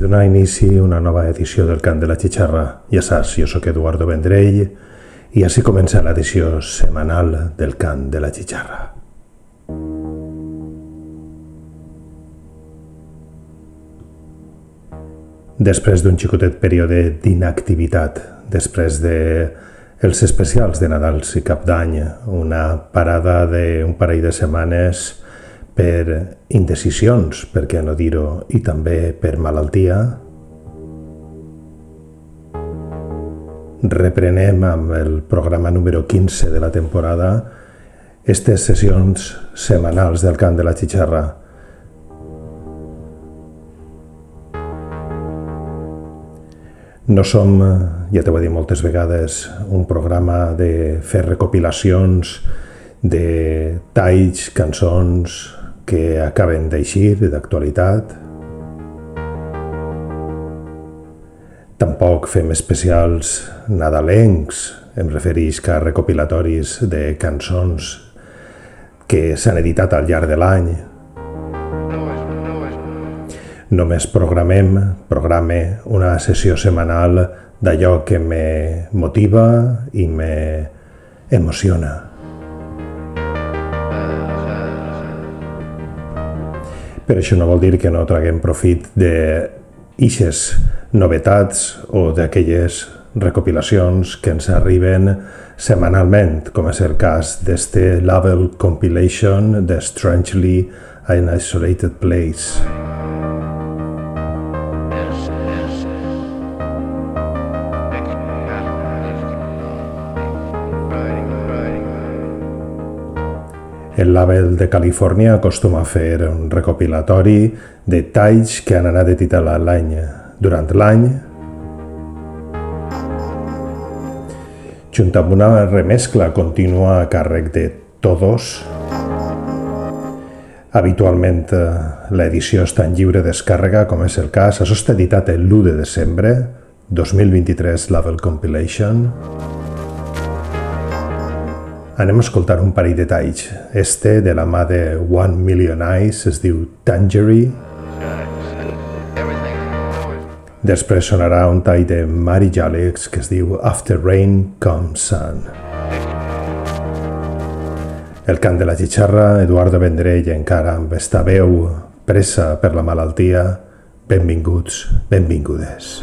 donar inici una nova edició del Cant de la Xixarra. Ja saps, jo sóc Eduardo Vendrell i així comença l'edició setmanal del Cant de la Xixarra. Després d'un xicotet període d'inactivitat, després de els especials de Nadals i Cap d'Any, una parada d'un parell de setmanes per indecisions, per què no dir-ho, i també per malaltia, reprenem amb el programa número 15 de la temporada aquestes sessions setmanals del cant de la xixarra. No som, ja t'ho he dit moltes vegades, un programa de fer recopilacions de talls, cançons que acaben d'eixir d'actualitat. Tampoc fem especials nadalencs, em refereix a recopilatoris de cançons que s'han editat al llarg de l'any, només programem, programe una sessió setmanal d'allò que me motiva i me emociona. Per això no vol dir que no traguem profit de ixes novetats o d'aquelles recopilacions que ens arriben setmanalment, com és el cas d'este Label Compilation de Strangely an Isolated Place. El label de Califòrnia acostuma a fer un recopilatori de talls que han anat editant l'any durant l'any, junt amb una remescla contínua a càrrec de Todos. Habitualment eh, l'edició està en lliure descàrrega, com és el cas. Això està editat el 1 de desembre 2023 Label Compilation. Anem a escoltar un parell de talls. Este, de la mà de One Million Eyes, es diu Tangerine. Després sonarà un tall de Mary Jalix que es diu After Rain Comes Sun. El cant de la xixarra, Eduardo Vendrell encara amb esta veu pressa per la malaltia. Benvinguts, benvingudes.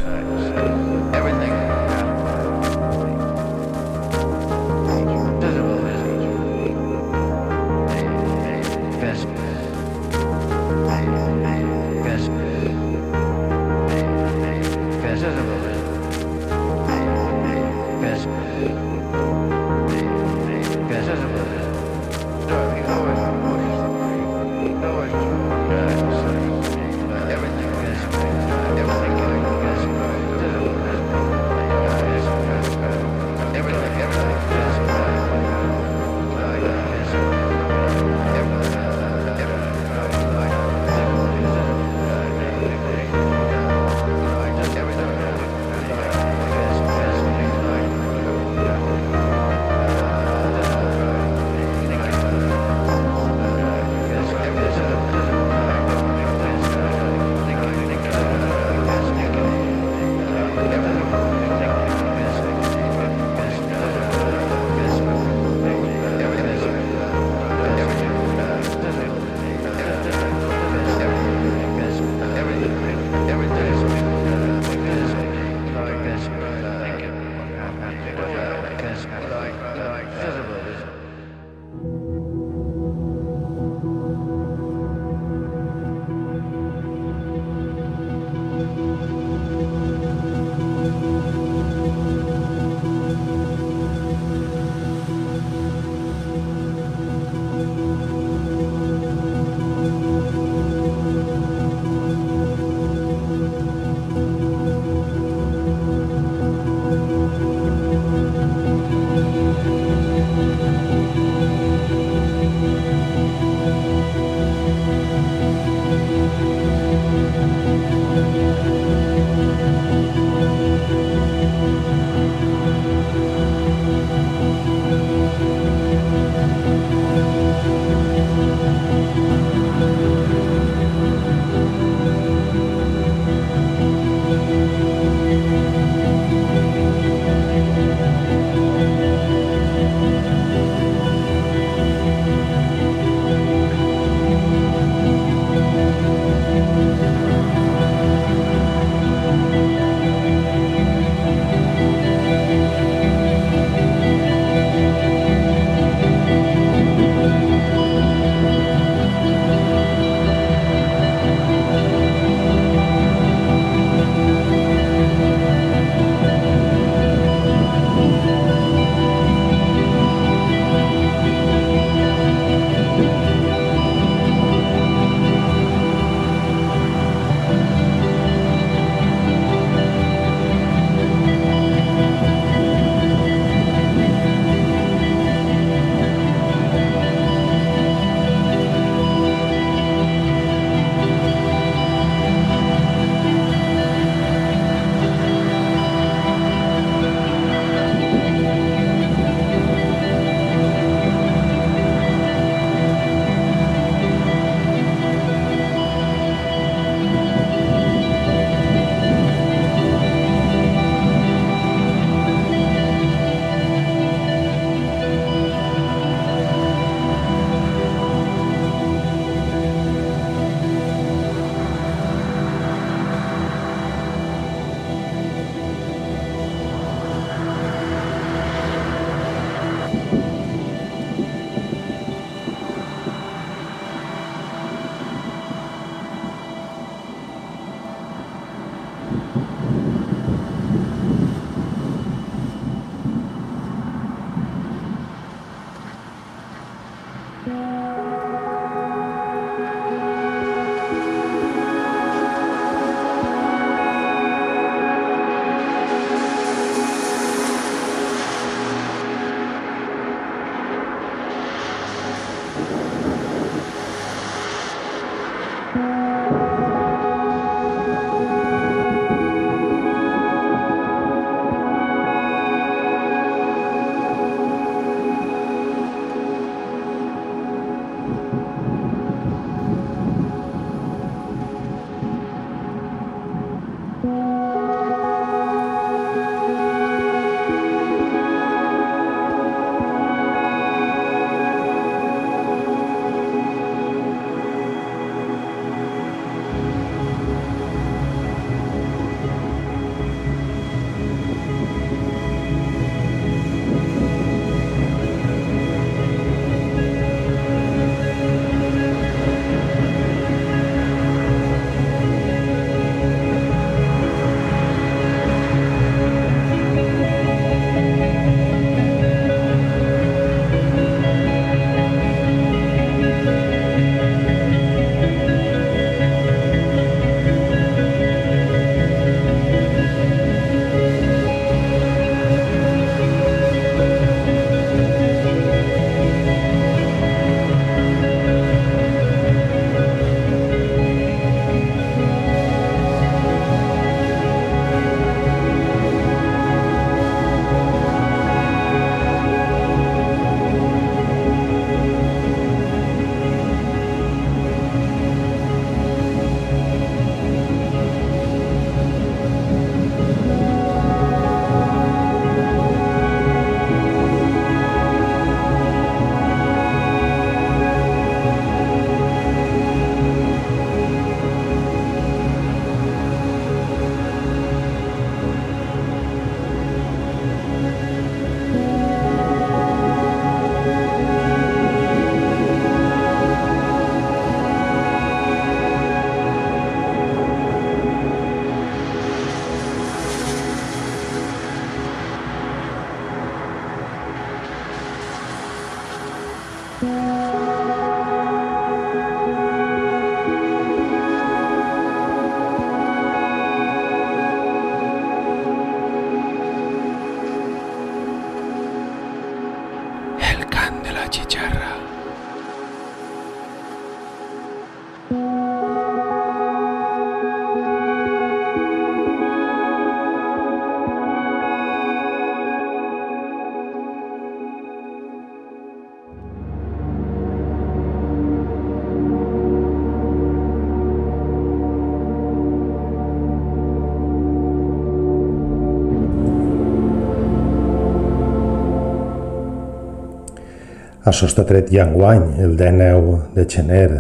Això està tret ja enguany, el 19 de gener,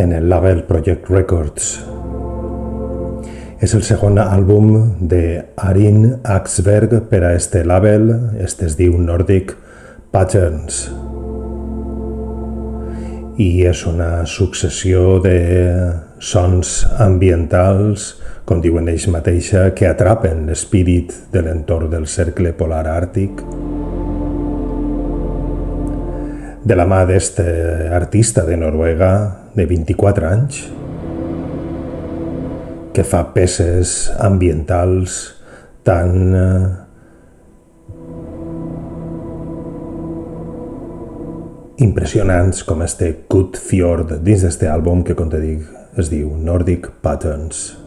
en el label Project Records. És el segon àlbum de Arin Axberg per a este label, este es diu Nordic Patterns. I és una successió de sons ambientals, com diuen ells mateixa, que atrapen l'espírit de l'entorn del cercle polar àrtic de la mà d'este artista de Noruega de 24 anys que fa peces ambientals tan eh, impressionants com este Good Fjord dins d'este àlbum que, com te dic, es diu Nordic Patterns.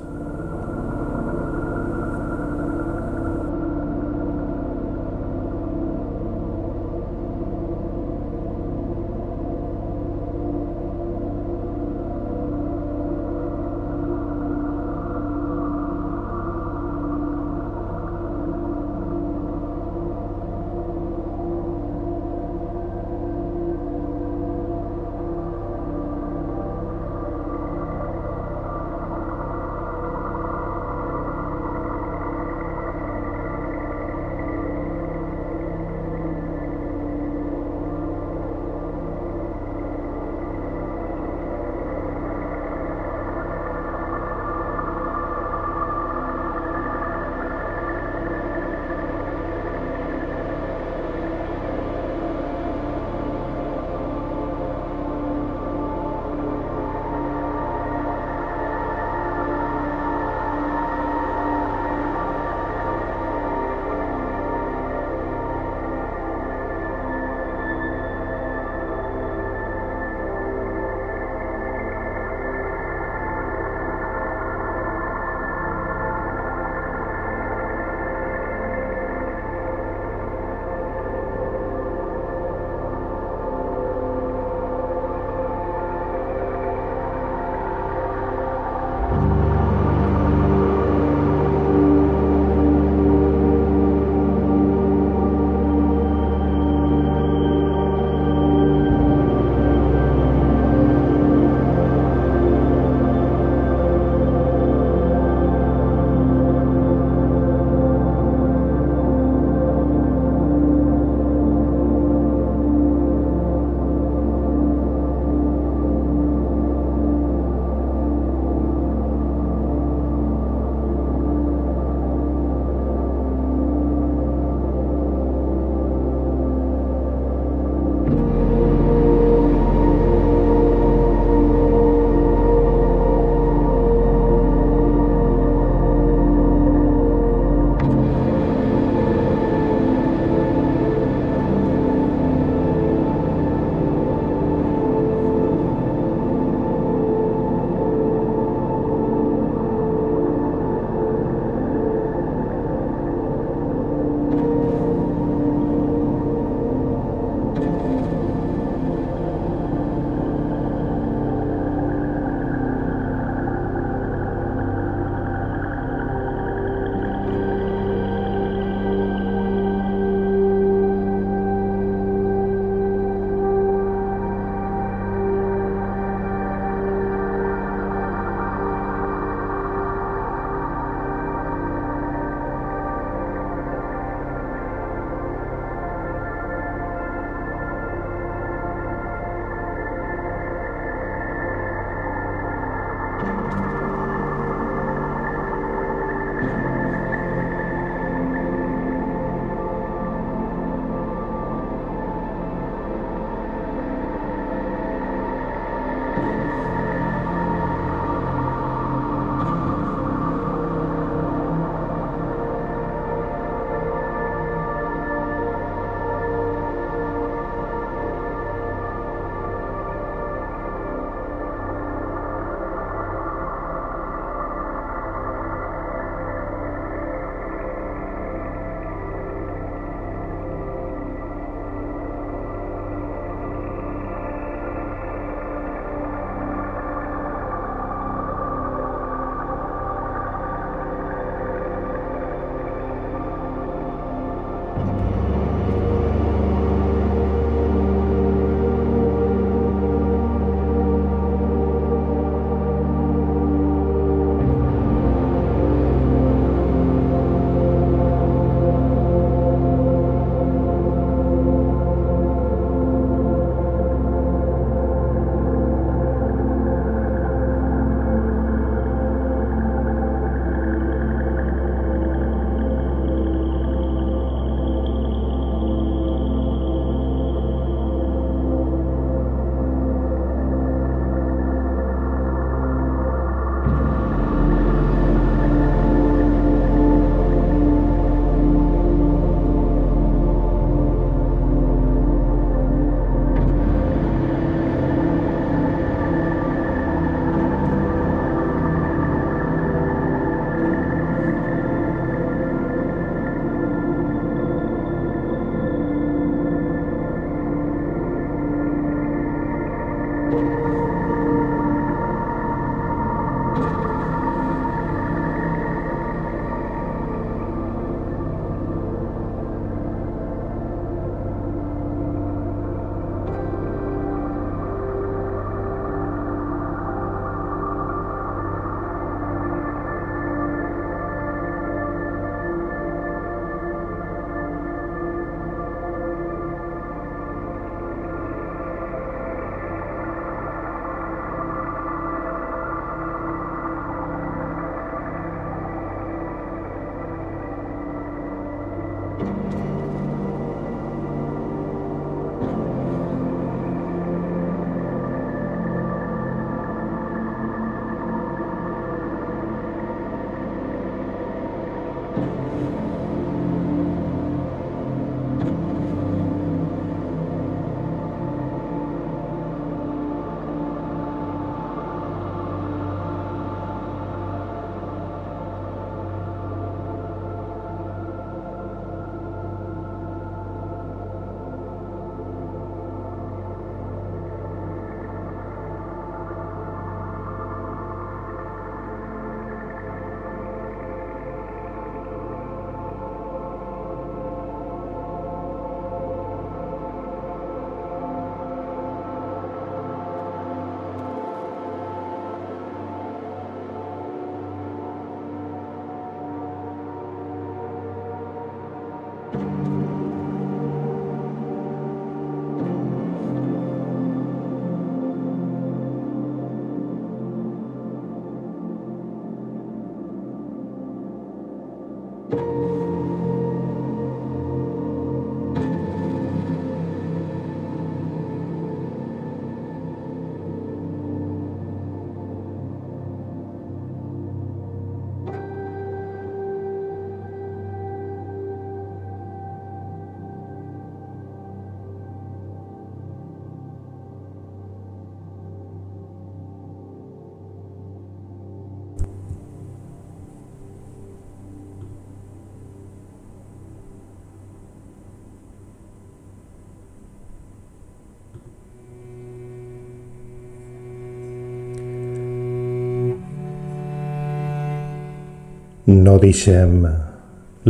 No deixem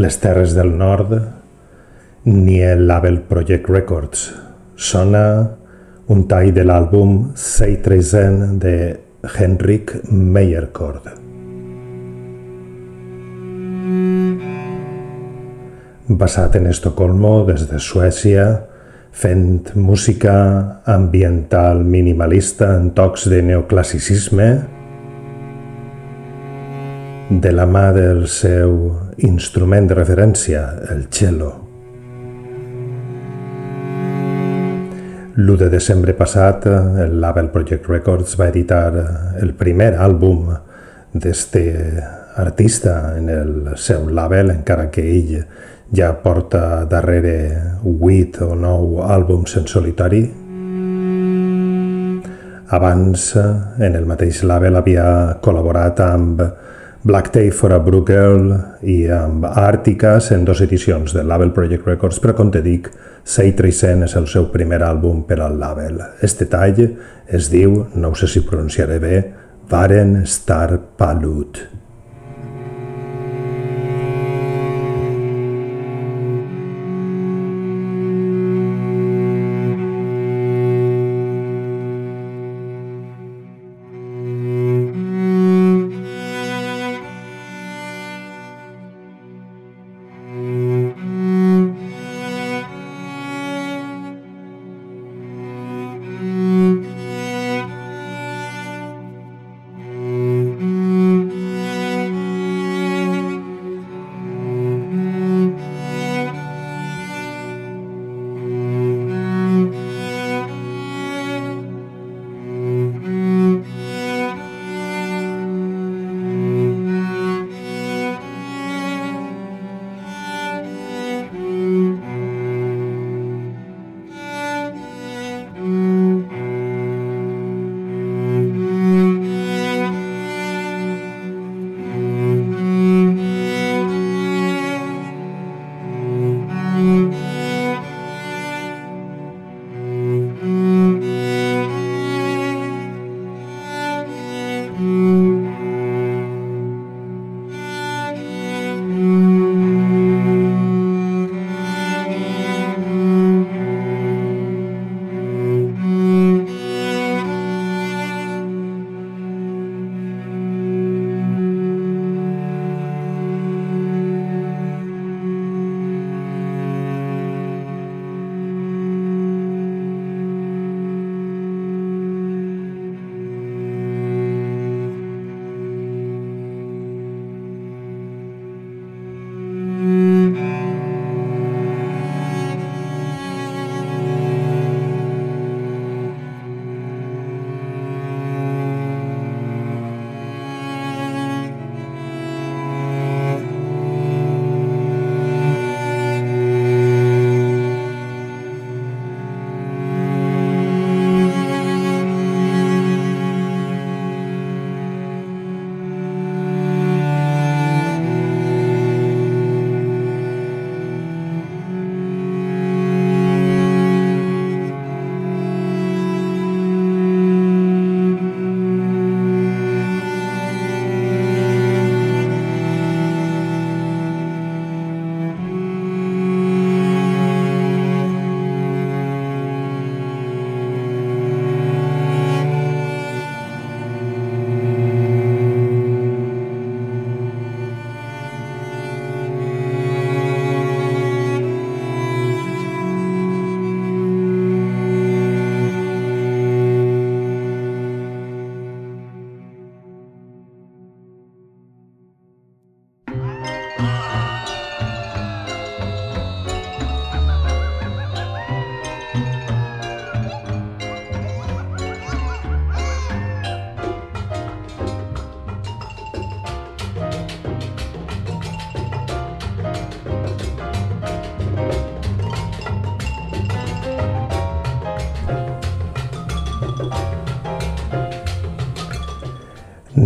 les terres del nord ni el label Project Records. Sona un tall de l'àlbum Seitresen de Henrik Meyerkord. Basat en Estocolmo des de Suècia, fent música ambiental minimalista en tocs de neoclassicisme, de la mà del seu instrument de referència, el cello. L'1 de desembre passat, el label Project Records va editar el primer àlbum d'este artista en el seu label, encara que ell ja porta darrere 8 o 9 àlbums en solitari. Abans, en el mateix label, havia col·laborat amb Black Day for a Blue Girl i amb Àrticas en dues edicions del label Project Records, però com te dic, Say Tricent és el seu primer àlbum per al label. Este tall es diu, no sé si pronunciaré bé, Varen Star Palut.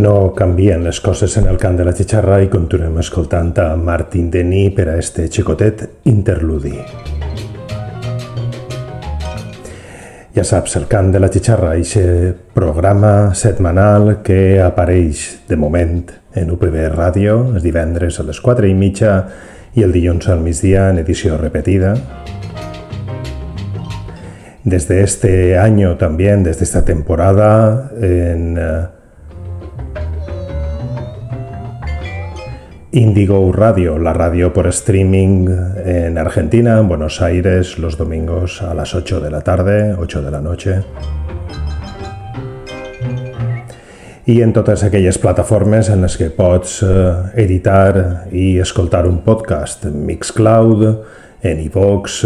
No canvien les coses en el camp de la xixarra i continuem escoltant a Martin Denis per a este xicotet interludi. Ja saps, el cant de la xixarra, aquest programa setmanal que apareix de moment en UPB Ràdio, els divendres a les 4 i mitja i el dilluns al migdia en edició repetida. Desde este año también, desde esta temporada, en uh, Indigo Radio, la radio por streaming en Argentina, en Buenos Aires, los domingos a las 8 de la tarde, 8 de la noche. I en totes aquelles plataformes en les que pots eh, editar i escoltar un podcast, en Mixcloud, en iVox,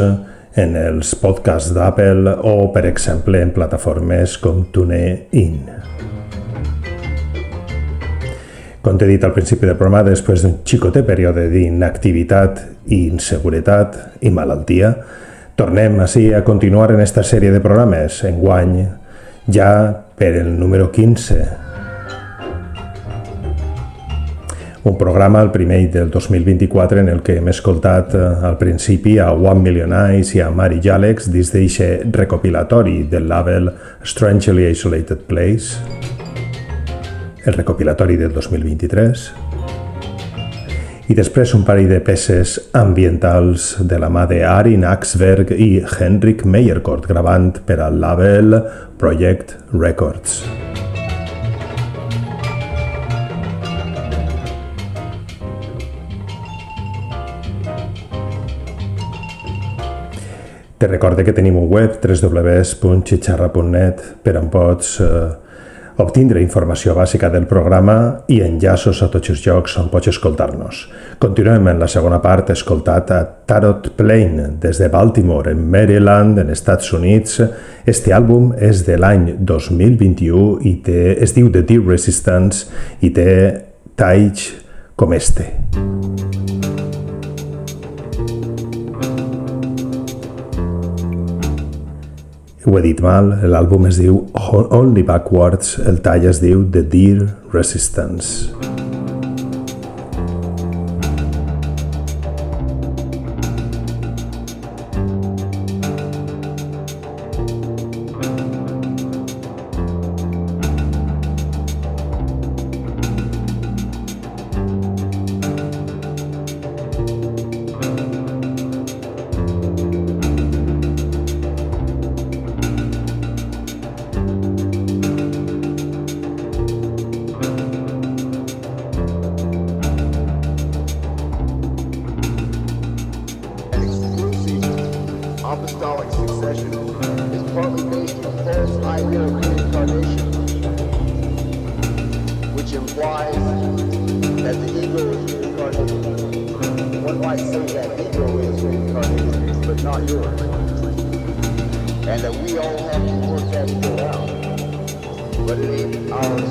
en els podcasts d'Apple o, per exemple, en plataformes com TuneIn. Com t'he dit al principi del programa, després d'un xicote període d'inactivitat i inseguretat i malaltia, tornem així a continuar en esta sèrie de programes, en guany ja per el número 15. Un programa, el primer del 2024, en el que hem escoltat eh, al principi a One Million Eyes i a Mari Jalex dins d'eixe recopilatori del label Strangely Isolated Place el recopilatori del 2023, i després un parell de peces ambientals de la mà de Arin Axberg i Henrik Meyerkort gravant per al label Project Records. Te recorde que tenim un web www.xixarra.net per on pots eh, obtindre informació bàsica del programa i enllaços a tots els llocs on pots escoltar-nos. Continuem en la segona part escoltat a Tarot Plain des de Baltimore, en Maryland, en Estats Units. Este àlbum és de l'any 2021 i té, es diu The Deep Resistance i té talls com este. Ho he dit mal, l'àlbum es diu Only Backwards, el tall es diu The Dear Resistance.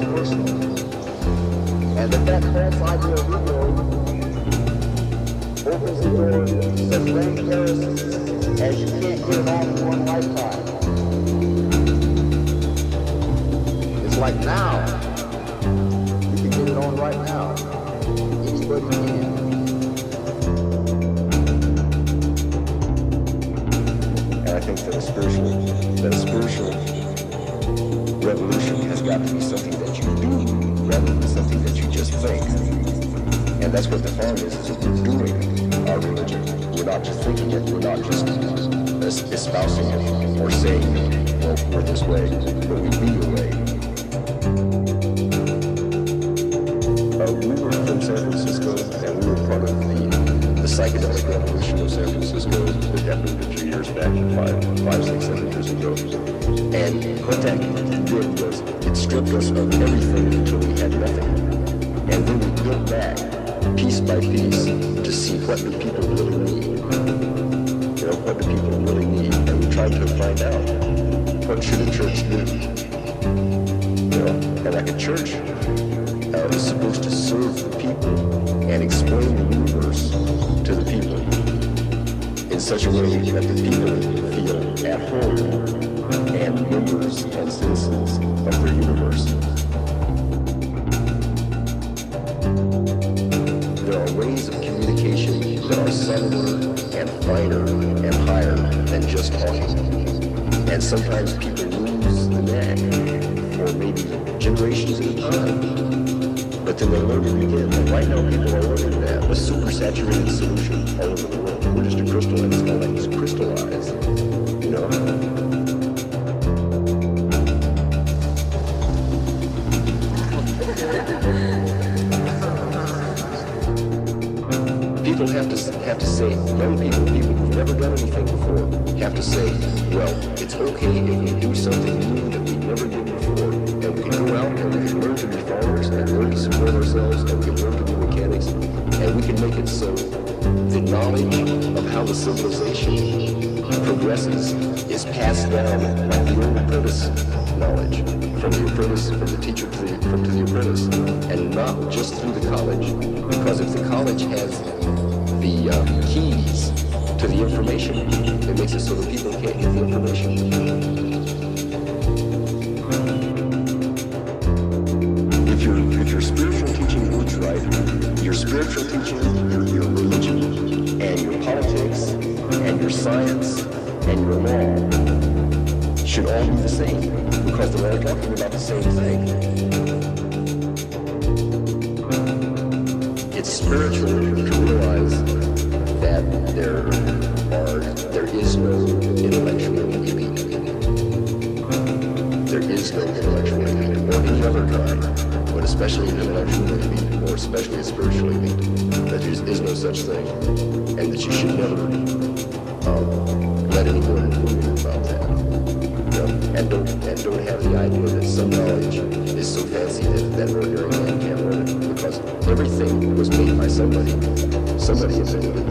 And the fact false idea of ego opens the door many as you can't get it in one lifetime. It's like now. You can get it on right now. Anybody. I think that a spiritual that a spiritual revolution has got to be something rather than something that you just think. And that's what the farm is, is we're doing our religion. We're not just thinking it, we're not just espousing it or saying, well, we're this way, but we be the way. Uh, we were from San Francisco, and we were part of the, the psychedelic revolution of San Francisco that happened a few years back in five. should a church do? You know, and like a church it's supposed to serve the people and explain the universe to the people in such a way that the people A supersaturated solution all over the world. We're just a crystalline. It's called like it's crystallized. The apprentice knowledge from the apprentice, from the teacher to the, to the apprentice, and not just through the college. Because if the college has the uh, keys to the information, it makes it so that people can't get the information. Same thing. It's spiritual to realize that there are there is no intellectual elite. There is no intellectual elite or any other kind, but especially an intellectual elite or especially a spiritual elite. That there is no such thing, and that you should never Somebody invented it.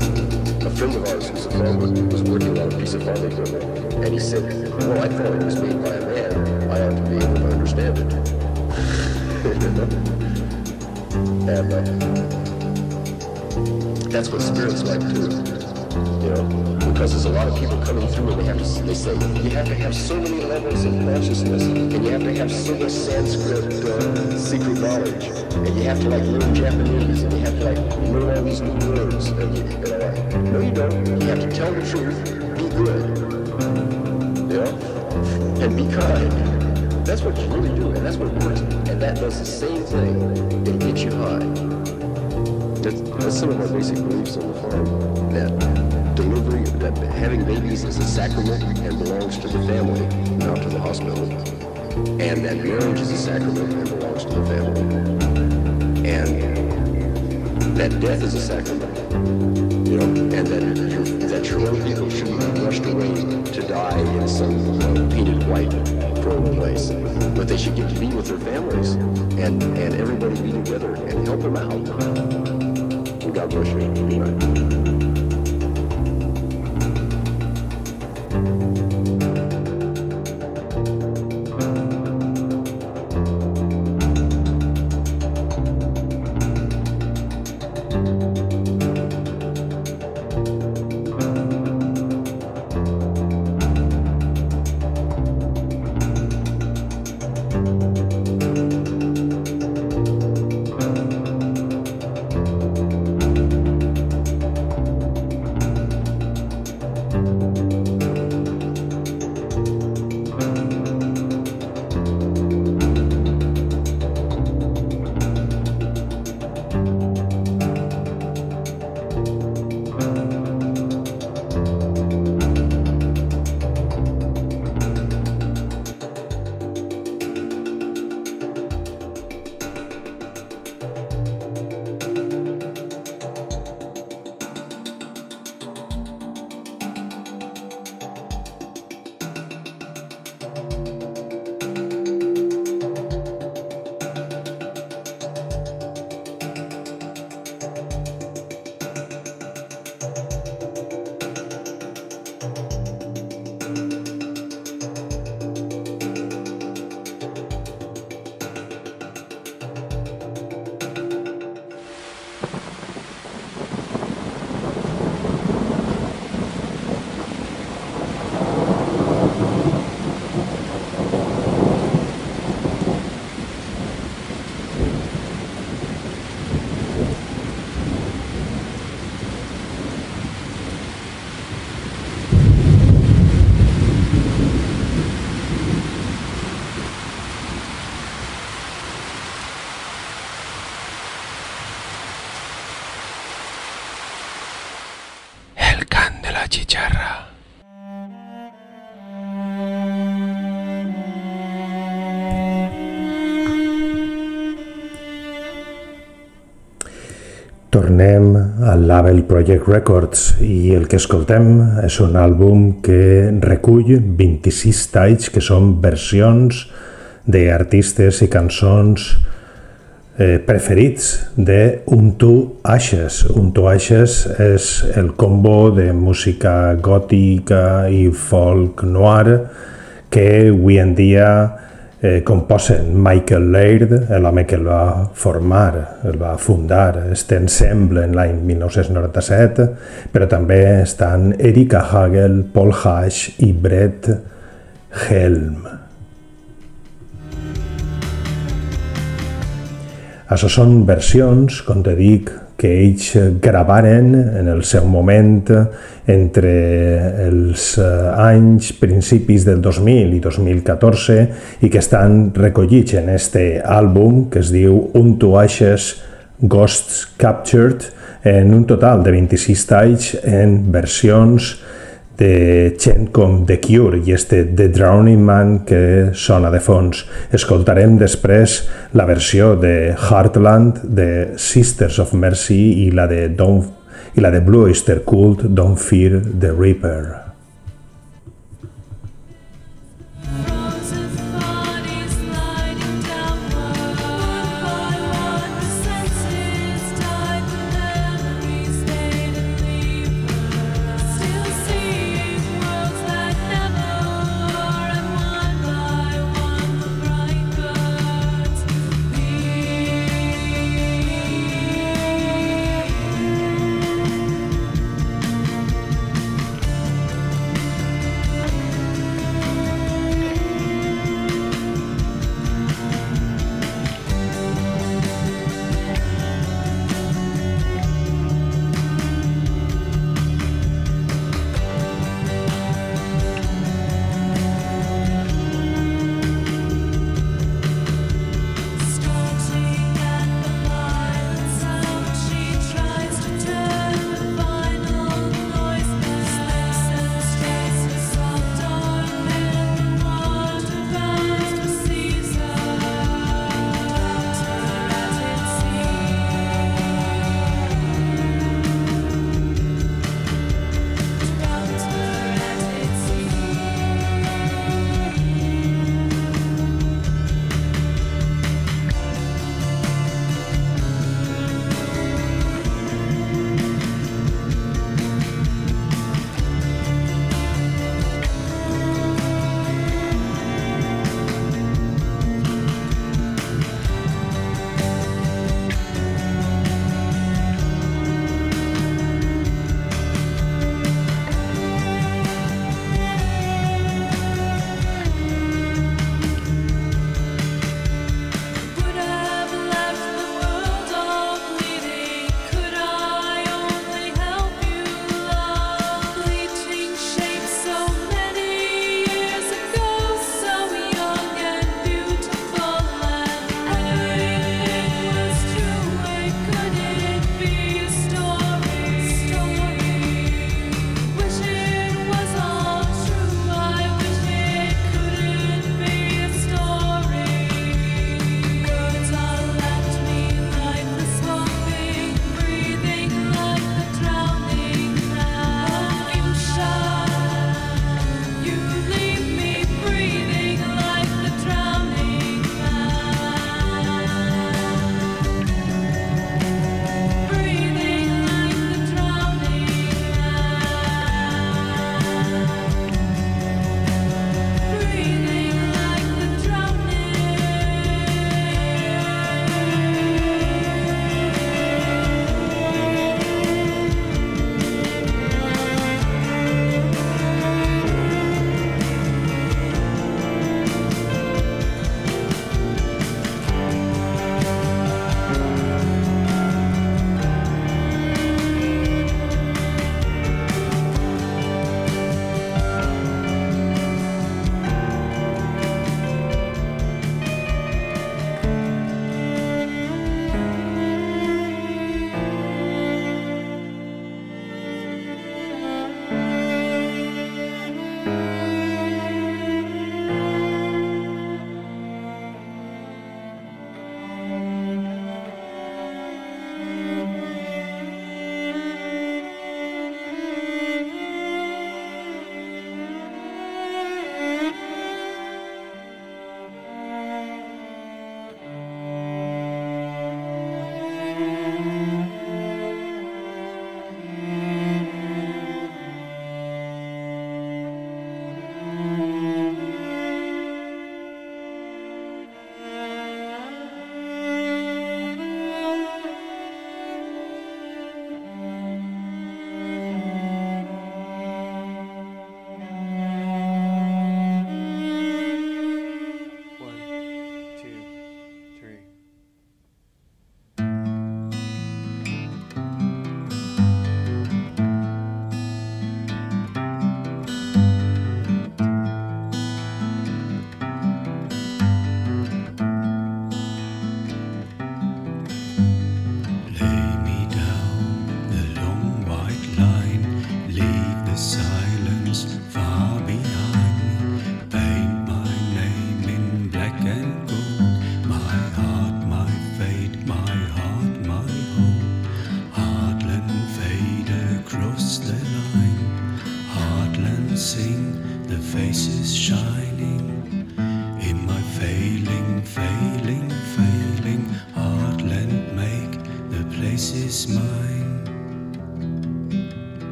A friend of ours who's a farmer was working on a piece of farm equipment and he said, Well I thought it was made by a man. I ought to be able to understand it. and uh, that's what spirit's like too. You know, because there's a lot of people coming through and they have to, they say, you have to have so many levels of consciousness and you have to have so much Sanskrit uh, secret knowledge and you have to like learn Japanese and you have to like learn all these new words. And you, and like, no you don't. You have to tell the truth, be good, you know, and be kind. That's what you really do and that's what works. And that does the same thing and gets you high. That's, that's some of our basic beliefs on the farm. That that having babies is a sacrament and belongs to the family, not to the hospital. And that marriage is a sacrament and belongs to the family. And that death is a sacrament. You know, and that your, that your own people shouldn't be rushed away to die in some uh, painted white prone place. But they should get to be with their families and, and everybody be together and help them out. God bless you. Good night. Tornem al label Project Records i el que escoltem és un àlbum que recull 26 talls que són versions d'artistes i cançons eh, preferits de Unto Ashes. Unto Ashes és el combo de música gòtica i folk noir que avui en dia eh, composen Michael Laird, l'home que el va formar, el va fundar, este ensemble en l'any 1997, però també estan Erika Hagel, Paul Hash i Brett Helm. Això són versions, com te dic, que ells gravaren en el seu moment entre els eh, anys principis del 2000 i 2014 i que estan recollits en este àlbum que es diu Unto Ashes Ghosts Captured en un total de 26 talls en versions de gent com The Cure i este The Drowning Man que sona de fons. Escoltarem després la versió de Heartland de Sisters of Mercy i la de, Don't, i la de Blue Oyster Cult Don't Fear the Reaper.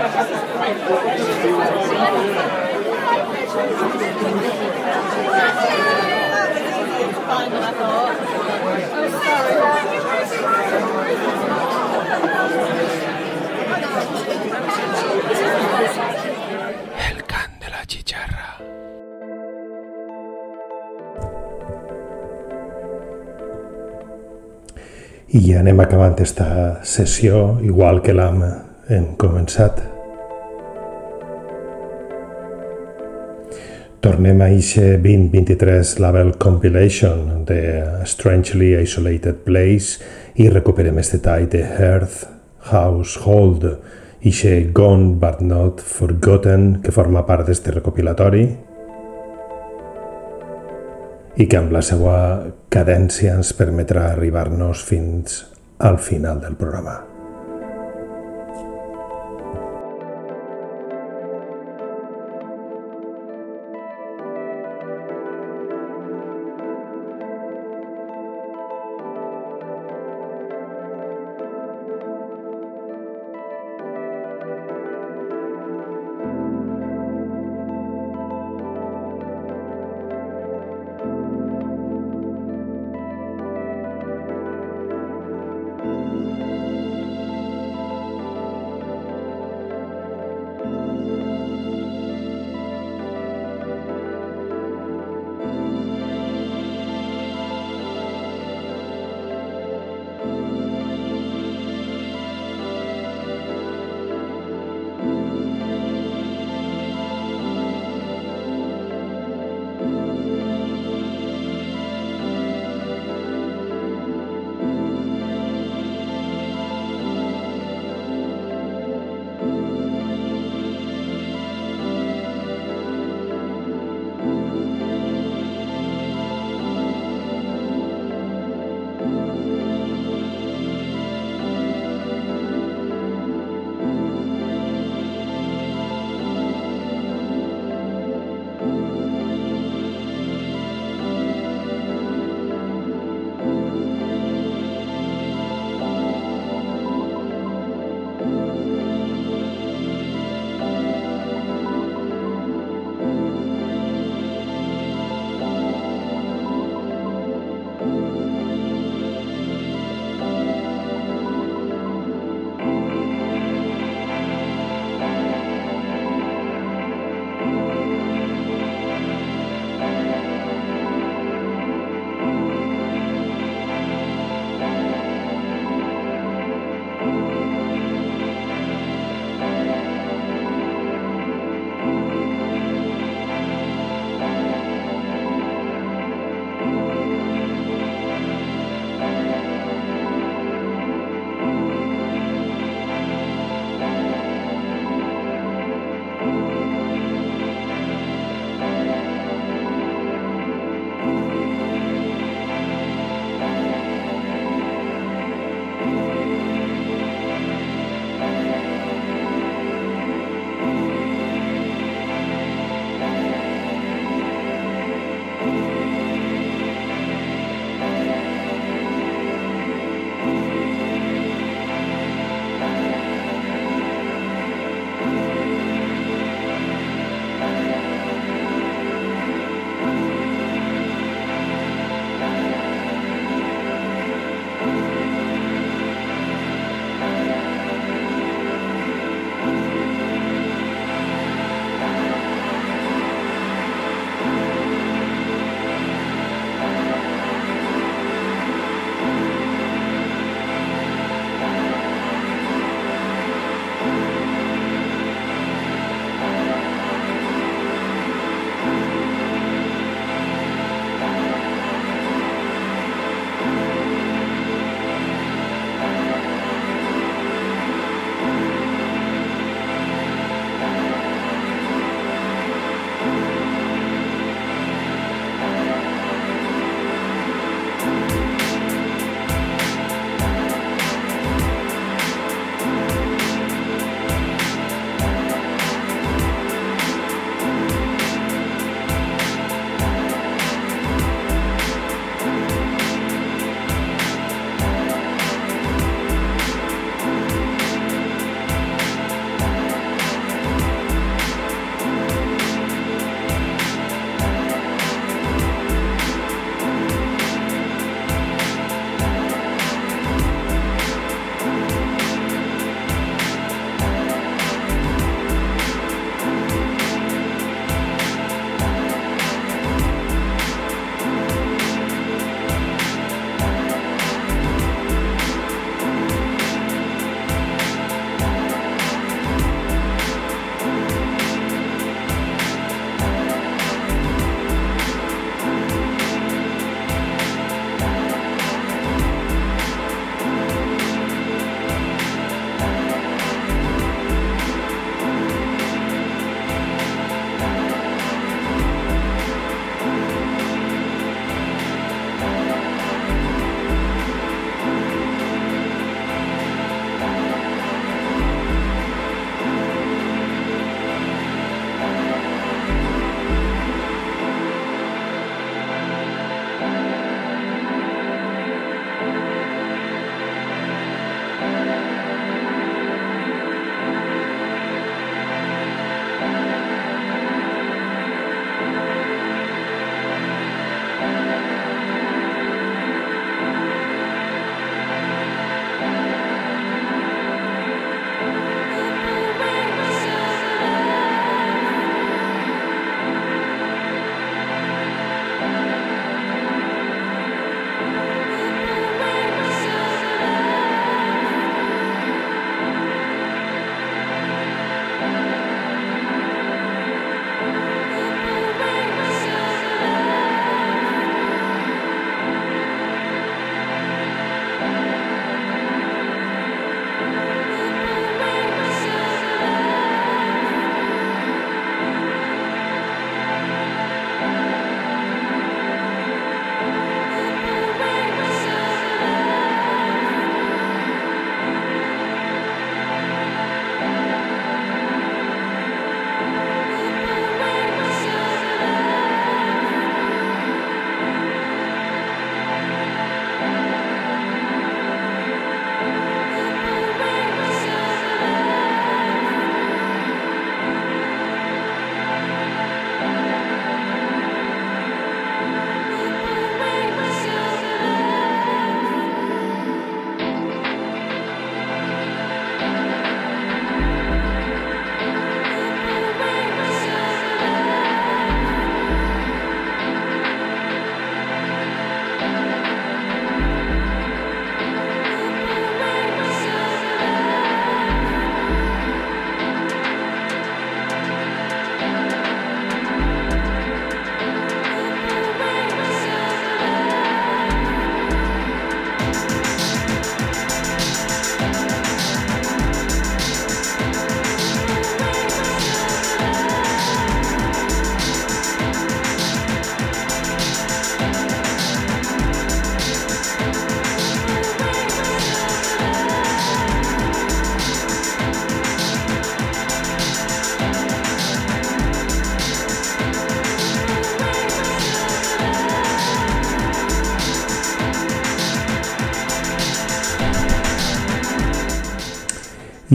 El can de la chicharra. I ja anem acabant esta sessió, igual que l'hem hem començat. Tornem a eixe 2023 Label Compilation de Strangely Isolated Place i recuperem este tall de Hearth Household, eixe Gone But Not Forgotten que forma part d'este recopilatori i que amb la seva cadència ens permetrà arribar-nos fins al final del programa.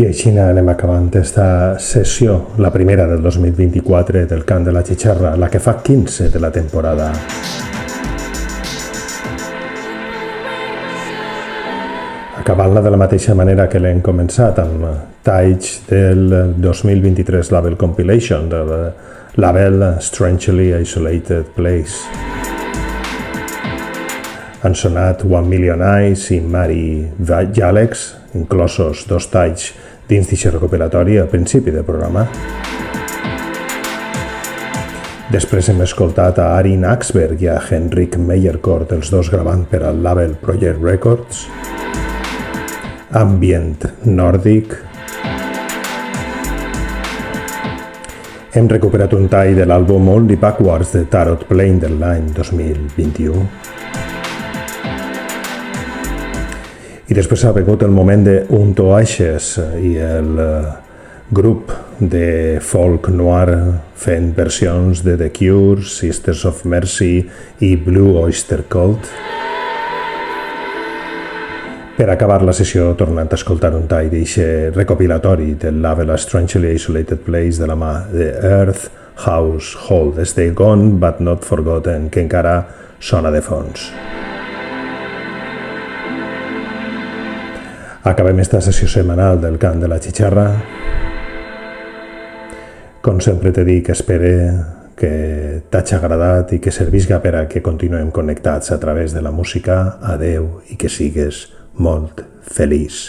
Així anem acabant esta sessió, la primera del 2024 del Cant de la Xixarra, la que fa 15 de la temporada. Acabant-la de la mateixa manera que l'hem començat, amb talls del 2023 Label Compilation, del label Strangely Isolated Place. Han sonat One Million Eyes i Mary Jalex, inclosos dos talls dins d'aquest recopilatori al principi del programa. Després hem escoltat a Arin Axberg i a Henrik Meyerkort, els dos gravant per al label Project Records. Ambient nòrdic. Hem recuperat un tall de l'àlbum Only Backwards de Tarot Plane de l'any 2021. I després ha vingut el moment de Unto Ashes i el grup de folk noir fent versions de The Cure, Sisters of Mercy i Blue Oyster Cult. Per acabar la sessió, tornant a escoltar un tall d'eixe recopilatori del label A Strangely Isolated Place de la mà de Earth House Hold Stay Gone But Not Forgotten, que encara sona de fons. Acabem esta sessió setmanal del cant de la xixarra. Com sempre te dic, espere que t'hagi agradat i que servisca per a que continuem connectats a través de la música. Adeu i que sigues molt feliç.